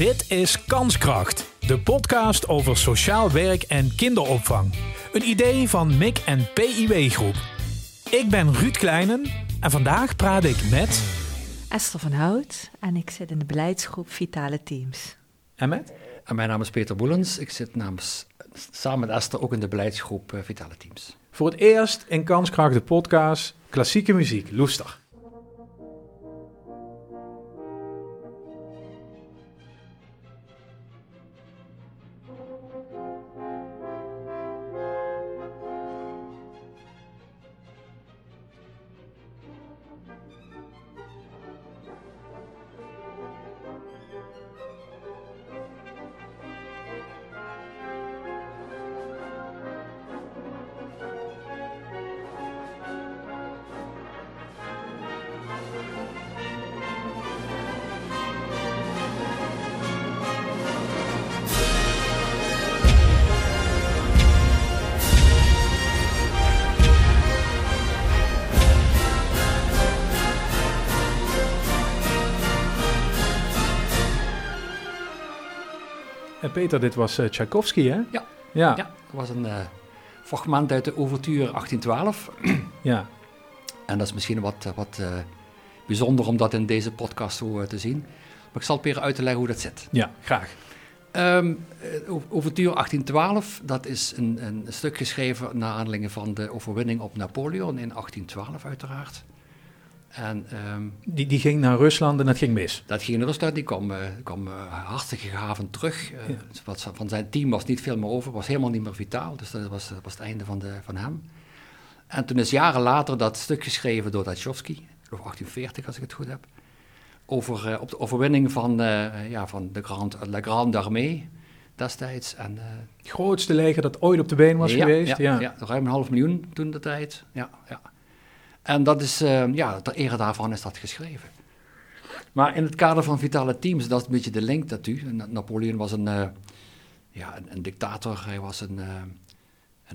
Dit is Kanskracht, de podcast over sociaal werk en kinderopvang. Een idee van MIC en PIW Groep. Ik ben Ruud Kleinen en vandaag praat ik met... Esther van Hout en ik zit in de beleidsgroep Vitale Teams. En met? En mijn naam is Peter Boelens. Ik zit namens, samen met Esther ook in de beleidsgroep uh, Vitale Teams. Voor het eerst in Kanskracht de podcast klassieke muziek, Loester. Peter, dit was uh, Tchaikovsky, hè? Ja. Ja. ja dat was een uh, fragment uit de Overture 1812. ja. En dat is misschien wat, eh, wat bijzonder om dat in deze podcast zo te zien. Maar ik zal proberen uit te leggen hoe dat zit. Ja, graag. Um, Overture 1812, dat is een, een stuk geschreven naar aanleiding van de overwinning op Napoleon in 1812 uiteraard. En, um, die, die ging naar Rusland en dat ging mis? Dat ging naar Rusland, die kwam, uh, kwam uh, hartstikke gehavend terug. Uh, ja. Van zijn team was niet veel meer over, was helemaal niet meer vitaal. Dus dat was, dat was het einde van, de, van hem. En toen is jaren later dat stuk geschreven door Tchaikovsky, of 1840 als ik het goed heb, over op de overwinning van, ja, van de Grand, La Grande Armée destijds. En, het grootste leger dat ooit op de been was ja, geweest? Ja, ja. ruim een half miljoen toen de tijd. Ja, ja. En dat is, uh, ja, ter ere daarvan is dat geschreven. Maar in het kader van vitale teams, dat is een beetje de link u. Napoleon was een, uh, ja, een, dictator, hij was een, uh,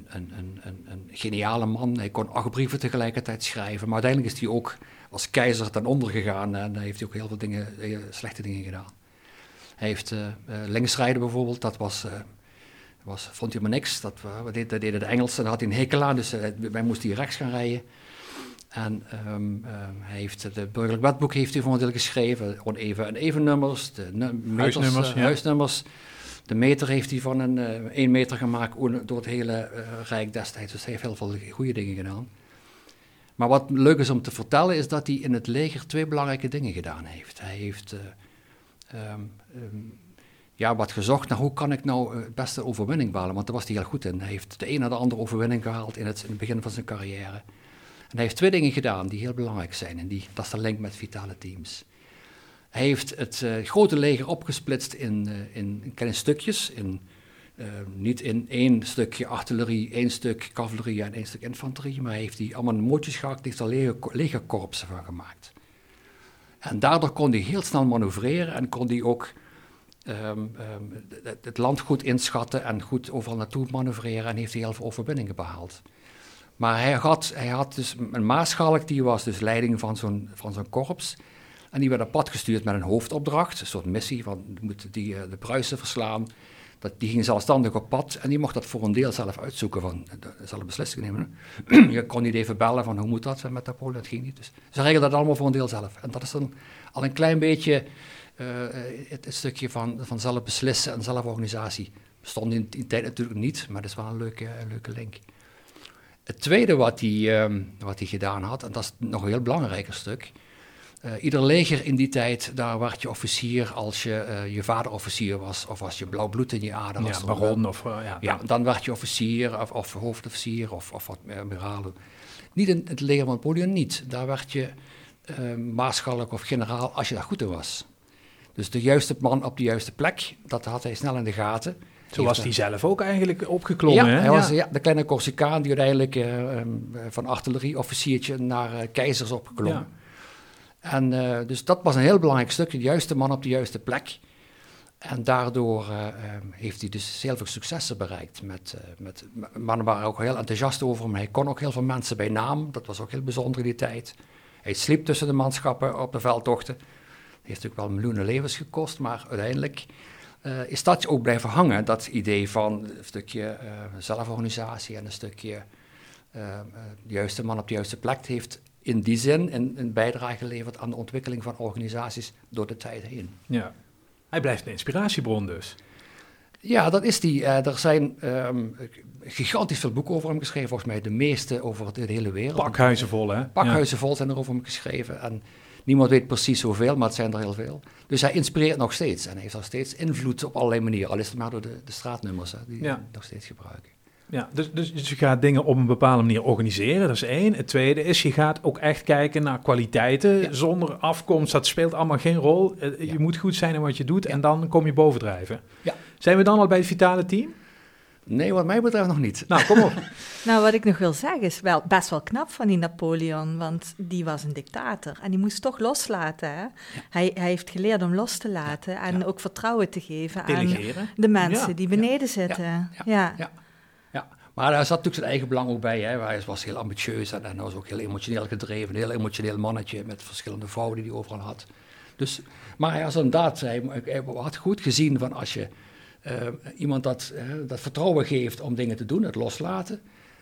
een, een, geniale man. Hij kon acht brieven tegelijkertijd schrijven, maar uiteindelijk is hij ook als keizer ten onder gegaan en hij heeft ook heel veel dingen, slechte dingen gedaan. Hij heeft linksrijden bijvoorbeeld, dat was, was, vond hij maar niks. Dat, deden de Engelsen, daar had hij een hekel aan, dus wij moesten hier rechts gaan rijden. En um, hij heeft het burgerlijk wetboek heeft hij voor een deel geschreven, oneven en even nummers, de meters, huisnummers, uh, huisnummers. De meter heeft hij van een uh, 1 meter gemaakt door het hele uh, Rijk destijds. Dus hij heeft heel veel goede dingen gedaan. Maar wat leuk is om te vertellen, is dat hij in het leger twee belangrijke dingen gedaan heeft. Hij heeft um, um, ja, wat gezocht naar hoe kan ik nou het beste overwinning behalen, want daar was hij heel goed in. Hij heeft de een na de andere overwinning gehaald in het, in het begin van zijn carrière. Hij heeft twee dingen gedaan die heel belangrijk zijn. En die, dat is de link met vitale teams. Hij heeft het uh, grote leger opgesplitst in, uh, in, kleine stukjes. In, uh, niet in één stukje artillerie, één stuk cavalerie en één stuk infanterie. Maar hij heeft die allemaal in mootjes gehakt. heeft er leger, legerkorpsen van gemaakt. En daardoor kon hij heel snel manoeuvreren en kon hij ook um, het, het land goed inschatten en goed overal naartoe manoeuvreren. En heeft hij heel veel overwinningen behaald. Maar hij had, hij had dus een maarschalk, die was dus leiding van zo'n, van zo'n korps. En die werd op pad gestuurd met een hoofdopdracht, een soort missie, van moeten die de Pruisen verslaan. Dat, die ging zelfstandig op pad en die mocht dat voor een deel zelf uitzoeken, van zelf beslissingen nemen. Je kon niet even bellen van hoe moet dat met Napoleon, dat ging niet. Dus ze regelden dat allemaal voor een deel zelf. En dat is dan al een klein beetje het, het, stukje van, van zelf beslissen en zelforganisatie. Bestond in die tijd natuurlijk niet, maar dat is wel een leuke, een leuke link. Het tweede wat hij, um, wat hij gedaan had, en dat is nog een heel belangrijker stuk. Uh, ieder leger in die tijd, daar werd je officier als je uh, je vader officier was, of als je blauw bloed in je ader was. Ja, baron of... Uh, ja, ja, dan werd je officier of, of hoofdofficier of, of wat admiraal. Niet in het leger van Napoleon, niet. Daar werd je maarschalk of generaal als je daar goed in was. Dus de juiste man op de juiste plek, dat had hij snel in de gaten. Zo was hij zelf ook eigenlijk opgeklommen. Ja, hij was ja, de kleine Corsicaan die uiteindelijk uh, van artillerieofficiertje naar uh, keizers opgeklommen. Ja. En uh, dus dat was een heel belangrijk stuk, de juiste man op de juiste plek. En daardoor heeft hij dus heel veel successen bereikt. Met, met, mannen waren ook heel enthousiast over hem. Hij kon ook heel veel mensen bij naam. Dat was ook heel bijzonder in die tijd. Hij sliep tussen de manschappen op de veldtochten. heeft natuurlijk wel miljoenen levens gekost, maar uiteindelijk uh, is dat ook blijven hangen, dat idee van een stukje uh, zelforganisatie en een stukje uh, de juiste man op de juiste plek heeft in die zin een, een, bijdrage geleverd aan de ontwikkeling van organisaties door de tijd heen. Ja, hij blijft een inspiratiebron dus. Ja, dat is die. er zijn um, gigantisch veel boeken over hem geschreven, volgens mij de meeste over de hele wereld. Pakhuizen vol, hè? Pakhuizen vol zijn er over hem geschreven en Niemand weet precies hoeveel, maar het zijn er heel veel. Dus hij inspireert nog steeds en hij heeft nog steeds invloed op allerlei manieren. Al is het maar door de, de straatnummers hè, die ja. nog steeds gebruiken. Ja, dus, dus, dus, je gaat dingen op een bepaalde manier organiseren, dat is één. Het tweede is, je gaat ook echt kijken naar kwaliteiten zonder afkomst. Dat speelt allemaal geen rol. Eh, je moet goed zijn in wat je doet en dan kom je bovendrijven. Ja. Zijn we dan al bij het vitale team? Nee, wat mij betreft nog niet. Nou, kom op. nou, wat ik nog wil zeggen is wel best wel knap van die Napoleon, want die was een dictator en die moest toch loslaten. Hè? Hij, hij heeft geleerd om los te laten en ook vertrouwen te geven Delegeren. aan de mensen die beneden zitten. Ja. Ja. Maar daar zat natuurlijk zijn eigen belang ook bij. Hè. Hij was heel ambitieus en, hij was ook heel emotioneel gedreven. Een heel emotioneel mannetje met verschillende vrouwen die hij overal had. Dus, maar hij was inderdaad, hij, hij had goed gezien van als je iemand dat, uh, dat vertrouwen geeft om dingen te doen, het loslaten,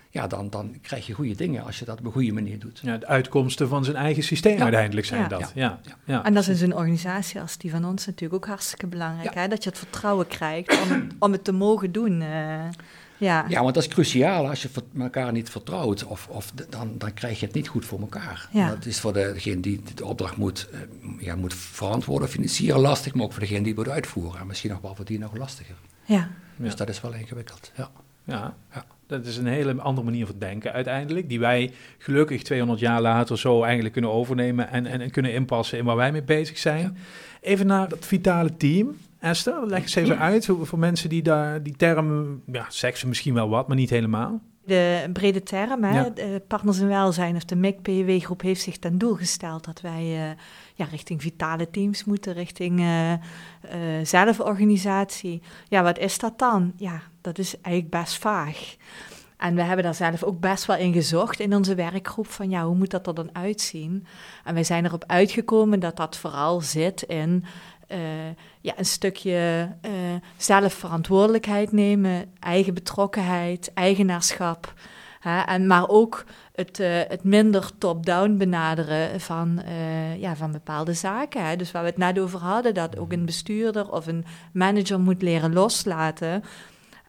ja, dan, dan krijg je goede dingen als je dat op een goede manier doet. Ja, de uitkomsten van zijn eigen systeem uiteindelijk zijn dat. Ja. Ja. En dat is in zo'n organisatie als die van ons natuurlijk ook hartstikke belangrijk. Hè? Dat je het vertrouwen krijgt om het, om het te mogen doen. Uh, ja. ja, want dat is cruciaal. Als je elkaar niet vertrouwt, of, of dan, dan krijg je het niet goed voor elkaar. Ja. Dat is voor degene die de opdracht moet, uh, ja, moet verantwoorden, financieren lastig, maar ook voor degene die het moet uitvoeren. En misschien nog wel voor die nog lastiger. Ja. Dus dat is wel ingewikkeld. Ja. Ja. ja. Dat is een hele andere manier van denken uiteindelijk, die wij gelukkig 200 jaar later zo eigenlijk kunnen overnemen en, en, en kunnen inpassen in waar wij mee bezig zijn. Even naar dat vitale team. Esther, leg eens even uit voor mensen die daar die term, ja, seksen misschien wel wat, maar niet helemaal. De brede term, hè, Partners in Welzijn of de MIC-PW-groep heeft zich ten doel gesteld dat wij uh, ja, richting vitale teams moeten, richting uh, uh, zelforganisatie. Ja, wat is dat dan? Ja, dat is eigenlijk best vaag. En we hebben daar zelf ook best wel in gezocht in onze werkgroep van ja, hoe moet dat er dan uitzien? En wij zijn erop uitgekomen dat dat vooral zit in uh, ja, een stukje uh, zelfverantwoordelijkheid nemen, eigen betrokkenheid, eigenaarschap. Hè, en, maar ook het, uh, het minder top-down benaderen van, ja, van bepaalde zaken. Hè. Dus waar we het net over hadden, dat ook een bestuurder of een manager moet leren loslaten.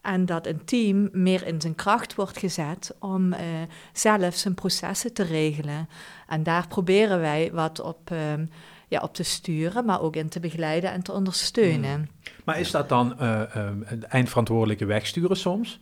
En dat een team meer in zijn kracht wordt gezet om zelf zijn processen te regelen. En daar proberen wij wat op, ja, op te sturen, maar ook in te begeleiden en te ondersteunen. Hmm. Maar is dat dan uh, een eindverantwoordelijke wegsturen soms?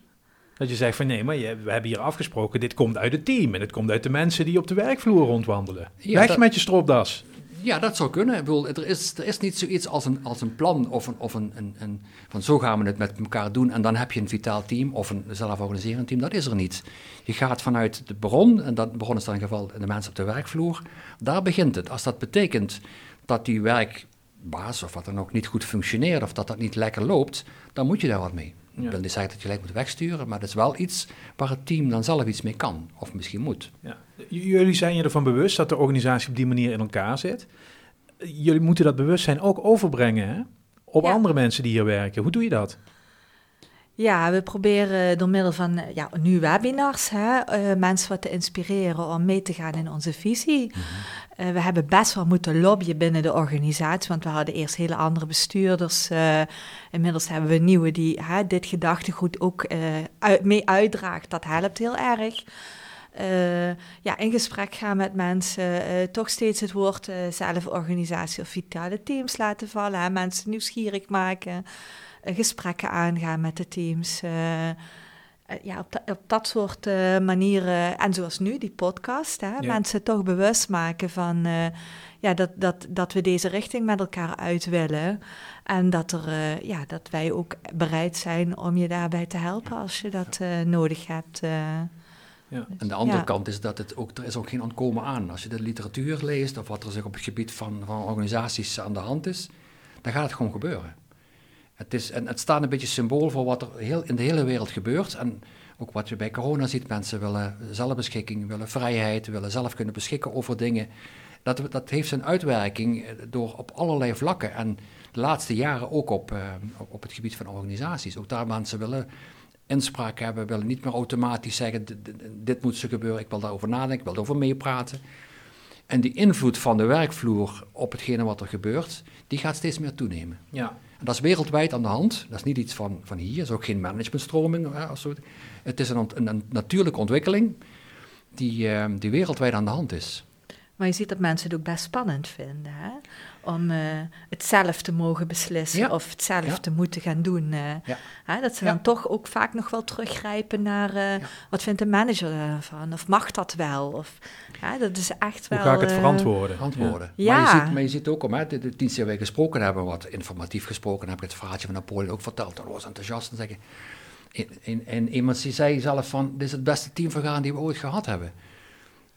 Dat je zegt van nee, maar je, we hebben hier afgesproken, dit komt uit het team en het komt uit de mensen die op de werkvloer rondwandelen. Ja, Weg met je stropdas. Ja, dat zou kunnen. Ik er, is, er is niet zoiets als een, als een plan of, een, of een, een, een, van zo gaan we het met elkaar doen en dan heb je een vitaal team of een zelforganiserend team. Dat is er niet. Je gaat vanuit de bron, en dat bron is dan in geval de mensen op de werkvloer, daar begint het. Als dat betekent dat die werkbaas of wat dan ook niet goed functioneert of dat dat niet lekker loopt, dan moet je daar wat mee. Ik wil niet zeggen dat je gelijk moet wegsturen, maar dat is wel iets waar het team dan zelf iets mee kan, of misschien moet. Ja. Jullie zijn je ervan bewust dat de organisatie op die manier in elkaar zit. Jullie moeten dat bewustzijn ook overbrengen hè? op andere mensen die hier werken. Hoe doe je dat? Ja, we proberen door middel van ja, nu webinars hè, uh, mensen wat te inspireren om mee te gaan in onze visie. Mhm. Uh, we hebben best wel moeten lobbyen binnen de organisatie, want we hadden eerst hele andere bestuurders. Uh, inmiddels hebben we nieuwe die hè, dit gedachtegoed ook uit, mee uitdraagt. Dat helpt heel erg. ja, in gesprek gaan met mensen, toch steeds het woord zelforganisatie of vitale teams laten vallen. Hè, mensen nieuwsgierig maken. Eh, gesprekken aangaan met de teams. Eh, eh, ja, op, op, dat soort manieren. En zoals nu, die podcast. Hè, Mensen toch bewust maken van ja, dat, dat, dat we deze richting met elkaar uit willen. En dat, er, ja, dat wij ook bereid zijn om je daarbij te helpen als je dat nodig hebt. Ja. En de andere kant is dat het ook, er is ook geen ontkomen aan. Als je de literatuur leest of wat er zich op het gebied van, van organisaties aan de hand is, dan gaat het gewoon gebeuren. Het, is, en het staat een beetje symbool voor wat er heel, in de hele wereld gebeurt. En ook wat je bij corona ziet, mensen willen zelfbeschikking, willen vrijheid, willen zelf kunnen beschikken over dingen. dat, dat heeft zijn uitwerking eh, door op allerlei vlakken. En de laatste jaren ook op, uh, op het gebied van organisaties. Ook daar mensen willen inspraak hebben, willen niet meer automatisch zeggen: dit moet ze gebeuren, ik wil daarover nadenken, ik wil erover meepraten. En die invloed van de werkvloer op hetgene wat er gebeurt, die gaat steeds meer toenemen. Ja. Dat is wereldwijd aan de hand. Dat is niet iets van, van hier, dat is ook geen managementstroming. Of Het is een, een, natuurlijke ontwikkeling die, uh, die wereldwijd aan de hand is. Maar je ziet dat mensen het ook best spannend vinden. Hè? Om uh, het zelf te mogen beslissen of het zelf te moeten gaan doen. Uh, hè? Dat ze dan toch ook vaak nog wel teruggrijpen naar uh, wat vindt de manager ervan? Of mag dat wel? Of, hè? Dat is echt wel... Hoe ga ik het verantwoorden? verantwoorden. Ja. Maar, je ziet, maar je ziet ook, om, hè, de, de dienst die wij gesproken hebben, wat informatief gesproken, heb ik het verhaaltje van Napoleon ook verteld. Dat was enthousiast en zeggen... En, en, iemand die zei zelf van, dit is het beste teamvergaan die we ooit gehad hebben.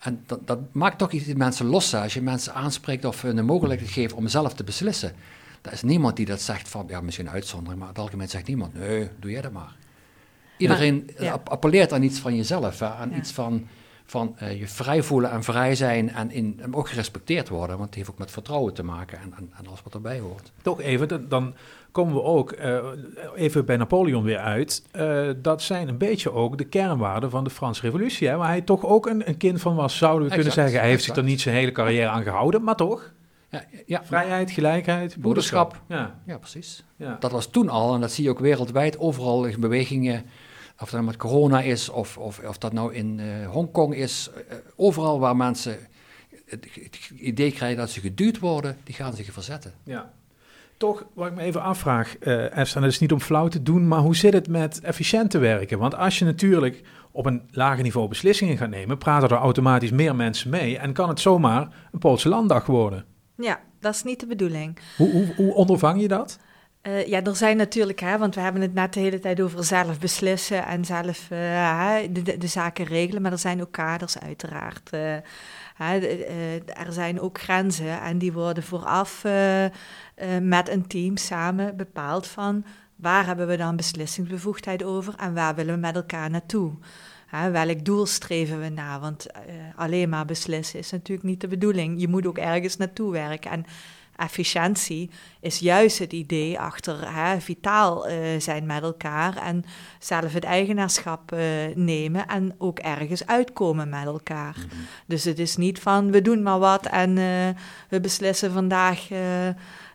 En dat, dat maakt toch iets die mensen lossen. Als je mensen aanspreekt of hun de mogelijkheid geeft om zelf te beslissen. Er is niemand die dat zegt van, ja, misschien een uitzondering, maar het algemeen zegt niemand, nee, doe jij dat maar. Iedereen appelleert aan iets van jezelf, aan iets van, van uh, je vrij voelen en vrij zijn en, in, ook gerespecteerd worden, want het heeft ook met vertrouwen te maken en, en, en alles wat erbij hoort. Toch even, dan komen we ook uh, even bij Napoleon weer uit. Uh, dat zijn een beetje ook de kernwaarden van de Franse Revolutie. Hè, waar hij toch ook een, een kind van was, zouden we kunnen zeggen. Hij heeft zich er niet zijn hele carrière aan gehouden, maar toch? Ja, ja. Vrijheid, gelijkheid, broederschap. Ja, ja precies. Ja. Dat was toen al en dat zie je ook wereldwijd overal in bewegingen. Of dat nou met corona is of, of, of dat nou in uh, Hongkong is. overal waar mensen het, het idee krijgen dat ze geduwd worden, die gaan zich verzetten. Ja. Toch, wat ik me even afvraag, uh, Esther, dat is niet om flauw te doen, maar hoe zit het met efficiënt te werken? Want als je natuurlijk op een lager niveau beslissingen gaat nemen, praten er automatisch meer mensen mee en kan het zomaar een Poolse landdag worden. Ja, dat is niet de bedoeling. Hoe, hoe, hoe ondervang je dat? Uh, ja, er zijn natuurlijk, hè, want we hebben het net de hele tijd over zelf beslissen en zelf uh, de, de, zaken regelen, maar er zijn ook kaders uiteraard. Uh, er zijn ook grenzen en die worden vooraf met een team samen bepaald van waar hebben we dan beslissingsbevoegdheid over en waar willen we met elkaar naartoe. Welk doel streven we na? Want alleen maar beslissen is natuurlijk niet de bedoeling. Je moet ook ergens naartoe werken. En efficiëntie is juist het idee achter hè, vitaal uh, zijn met elkaar en zelf het eigenaarschap uh, nemen en ook ergens uitkomen met elkaar. Mm -hmm. Dus het is niet van we doen maar wat en uh, we beslissen vandaag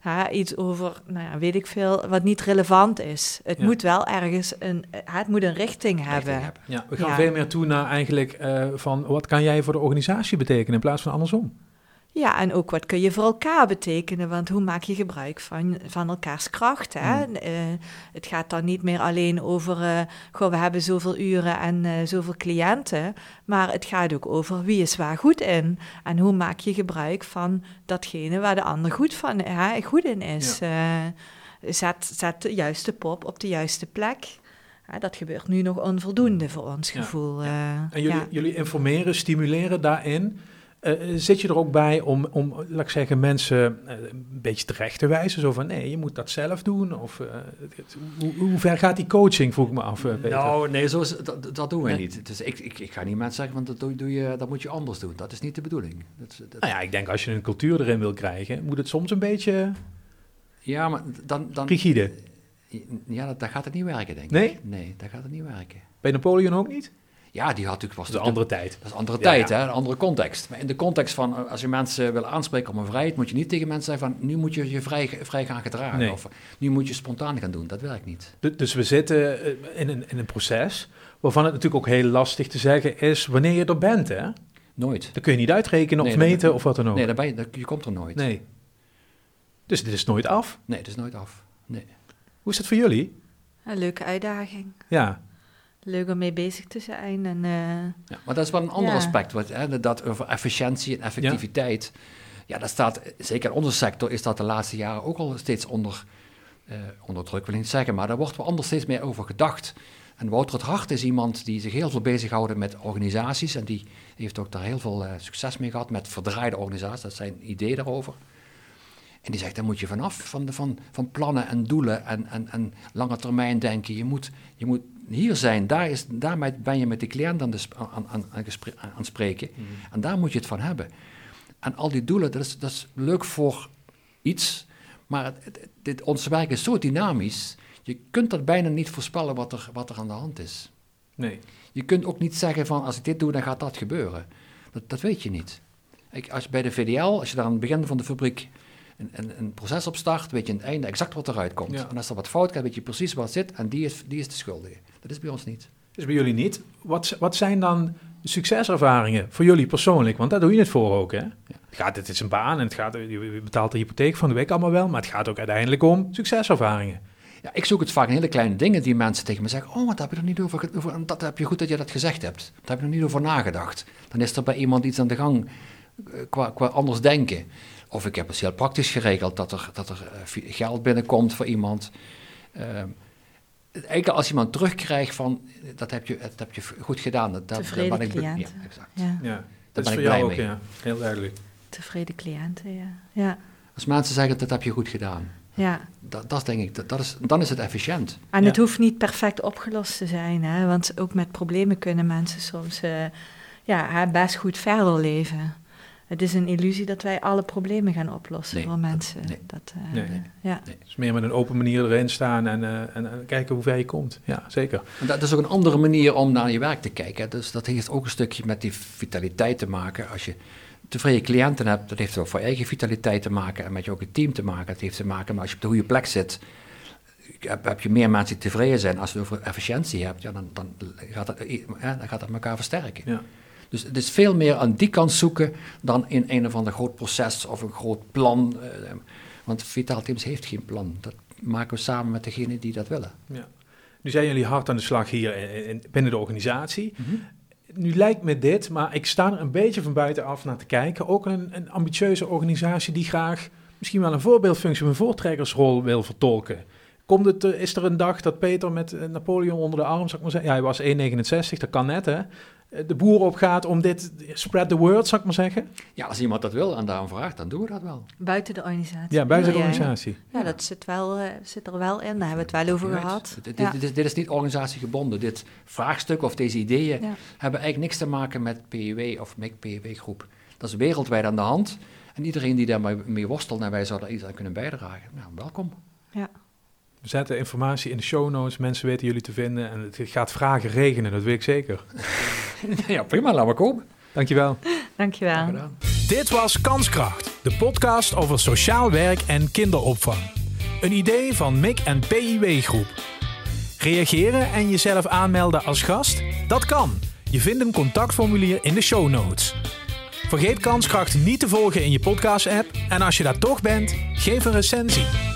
ja, iets over, nou ja, weet ik veel, wat niet relevant is. Het moet wel ergens een, het moet een richting hebben. Ja, we gaan veel meer toe naar eigenlijk uh, van wat kan jij voor de organisatie betekenen in plaats van andersom. Ja, en ook wat kun je voor elkaar betekenen, want hoe maak je gebruik van, van elkaars kracht? Hè? Mm. Uh, het gaat dan niet meer alleen over, uh, goh, we hebben zoveel uren en uh, zoveel cliënten, maar het gaat ook over wie is waar goed in en hoe maak je gebruik van datgene waar de ander goed, van, goed in is. Ja. zet, zet de juiste pop op de juiste plek. dat gebeurt nu nog onvoldoende voor ons gevoel. Ja. en jullie, jullie informeren, stimuleren daarin. Uh, zit je er ook bij om, om laat ik zeggen, mensen uh, een beetje terecht te wijzen? Zo van, nee, je moet dat zelf doen? Of uh, hoe, hoe, ver gaat die coaching, vroeg ik me af, Peter. Nou, nee, zo is, dat, dat doen wij nee. niet. Dus ik, ik, ik ga niet mensen zeggen, want dat, doe, doe je, dat moet je anders doen. Dat is niet de bedoeling. Dat, dat... Nou ja, ik denk als je een cultuur erin wil krijgen, moet het soms een beetje... Ja, maar dan... dan rigide. Ja, dat, dat gaat het niet werken, denk ik. Nee? Nee, dat gaat het niet werken. Bij Napoleon ook niet? Ja, die had natuurlijk... Was dat is een andere tijd. Dat is een andere tijd, ja. Hè, een andere context. Maar in de context van, eh, als je mensen wil aanspreken op een vrijheid, moet je niet tegen mensen zeggen van, nu moet je je vrij, vrij gaan gedragen. Nee. Of nu moet je spontaan gaan doen. Dat werkt niet. Dus we zitten eh, in een, in een proces waarvan het natuurlijk ook heel lastig te zeggen is wanneer je er bent, hè? Nooit. Dat kun je niet uitrekenen nee, of meten dat, of wat dan ook. Nee, dan ben je, je komt er nooit. Nee. Dus dit is nooit af? Nee, het is nooit af. Nee. Hoe is dat voor jullie? Een leuke uitdaging. Ja leuk om mee bezig te zijn. En, uh, ja, maar dat is wel een ander ja. aspect, wat, hè, dat over efficiëntie en effectiviteit. Ja. ja, dat staat, zeker in onze sector is dat de laatste jaren ook al steeds onder, uh, onder druk, wil ik niet zeggen, maar daar wordt wel anders steeds meer over gedacht. En Wouter het Hart is iemand die zich heel veel bezighoudt met organisaties en die heeft ook daar heel veel uh, succes mee gehad met verdraaide organisaties, dat zijn ideeën daarover. En die zegt, daar moet je vanaf, van, de, van, van plannen en doelen en, en, en lange termijn denken. Je moet, je moet hier zijn, daar, is, daarmee ben je met de cliënt aan, de, aan, aan, aan, aan spreken. Mm. En daar moet je het van hebben. En al die doelen, dat is, dat is leuk voor iets, maar het, het- dit, ons werk is zo dynamisch. Je kunt dat bijna niet voorspellen wat er, wat er aan de hand is. Nee. Je kunt ook niet zeggen van als ik dit doe, dan gaat dat gebeuren. Dat, dat weet je niet. Ik, als je bij de VDL, als je daar aan het begin van de fabriek een, een, een proces op start, weet je aan het einde exact wat eruit komt. Ja. En als er wat fout gaat, weet je precies wat zit en die is, die is de schuldige. Dat is bij ons niet. Dus bij jullie niet. Wat, wat zijn dan succeservaringen voor jullie persoonlijk? Want daar doe je het voor ook, hè? Het, gaat, het is een baan en het gaat, je betaalt de hypotheek van de week allemaal wel, maar het gaat ook uiteindelijk om succeservaringen. Ja, ik zoek het vaak in hele kleine dingen die mensen tegen me zeggen. Oh, wat heb je er niet over, over dat heb je goed dat je dat gezegd hebt. Daar heb je nog niet over nagedacht. Dan is er bij iemand iets aan de gang eh, qua, qua anders denken. Of ik heb het heel praktisch geregeld dat er, dat er eh, geld binnenkomt voor iemand. Ehm, eigenlijk als iemand terugkrijgt van dat heb je, dat heb je goed gedaan. Dat, Tevreden ben ik. Ja, exact. Ja, Ja, ben dat is ik blij ook, mee. ja. Heel duidelijk. tevreden cliënten, ja. Ja, Als mensen zeggen dat heb je goed gedaan. ja. Dat, dat denk ik, dat, dat is, dan is het efficiënt. En Ja. het hoeft niet perfect opgelost te zijn, hè? want ook met problemen kunnen mensen soms eh, ja, best goed verder leven. Het is een illusie dat wij alle problemen gaan oplossen Nee, voor dat- mensen. nee. Dat, eh, Nee. Ja. Dus meer met een open manier erin staan en, eh, en, en kijken hoe ver je komt. Ja, zeker. En dat is ook een andere manier om naar je werk te kijken. Dus dat heeft ook een stukje met die vitaliteit te maken. Als je tevreden cliënten hebt, dat heeft ook voor eigen vitaliteit te maken en met je ook een team te maken. Dat heeft te maken met als je op de goede plek zit, heb, heb je meer mensen die tevreden zijn. Als je het over efficiëntie hebt, ja, dan, dan, gaat dat, eh, dan gaat dat elkaar versterken. Ja. Dus het is veel meer aan die kant zoeken dan in een of ander groot proces of een groot plan. eh, Want Vitaal Teams heeft geen plan. Dat maken we samen met degene die dat willen. Ja. Nu zijn jullie hard aan de slag hier in, in- binnen de organisatie. Nu lijkt me dit, maar ik sta er een beetje van buitenaf naar te kijken. Ook een, een ambitieuze organisatie die graag misschien wel een voorbeeldfunctie, een voortrekkersrol wil vertolken. Komt het, eh, is er een dag dat Peter met eh, Napoleon onder de arm, zou ik maar zeggen, ja, hij was 1,69, dat kan net hè, de boer opgaat om dit, spread the word, zou ik maar zeggen. Ja, als iemand dat wil en daarom vraagt, dan doen we dat wel. Buiten de organisatie. Ja, buiten de Ja, ja. organisatie. Ja, dat zit, wel, eh, zit er wel in. Daar hebben we het wel over gehad. Dit, Ja. dit, dit, dit is niet organisatiegebonden. Dit vraagstuk of deze ideeën Ja. hebben eigenlijk niks te maken met PIW of MIC groep. Dat is wereldwijd aan de hand. En iedereen die daarmee mee worstelt en wij zouden er iets aan kunnen bijdragen, nou, welkom. We zetten informatie in de show notes, mensen weten jullie te vinden en het gaat vragen regenen, dat weet ik zeker. ja, prima, laten we komen. Dankjewel. Dankjewel. Dit was Kanskracht, de podcast over sociaal werk en kinderopvang. Een idee van MIC en PIW Groep. Reageren en jezelf aanmelden als gast? Dat kan. Je vindt een contactformulier in de show notes. Vergeet Kanskracht niet te volgen in je podcast-app en als je daar toch bent, geef een recensie.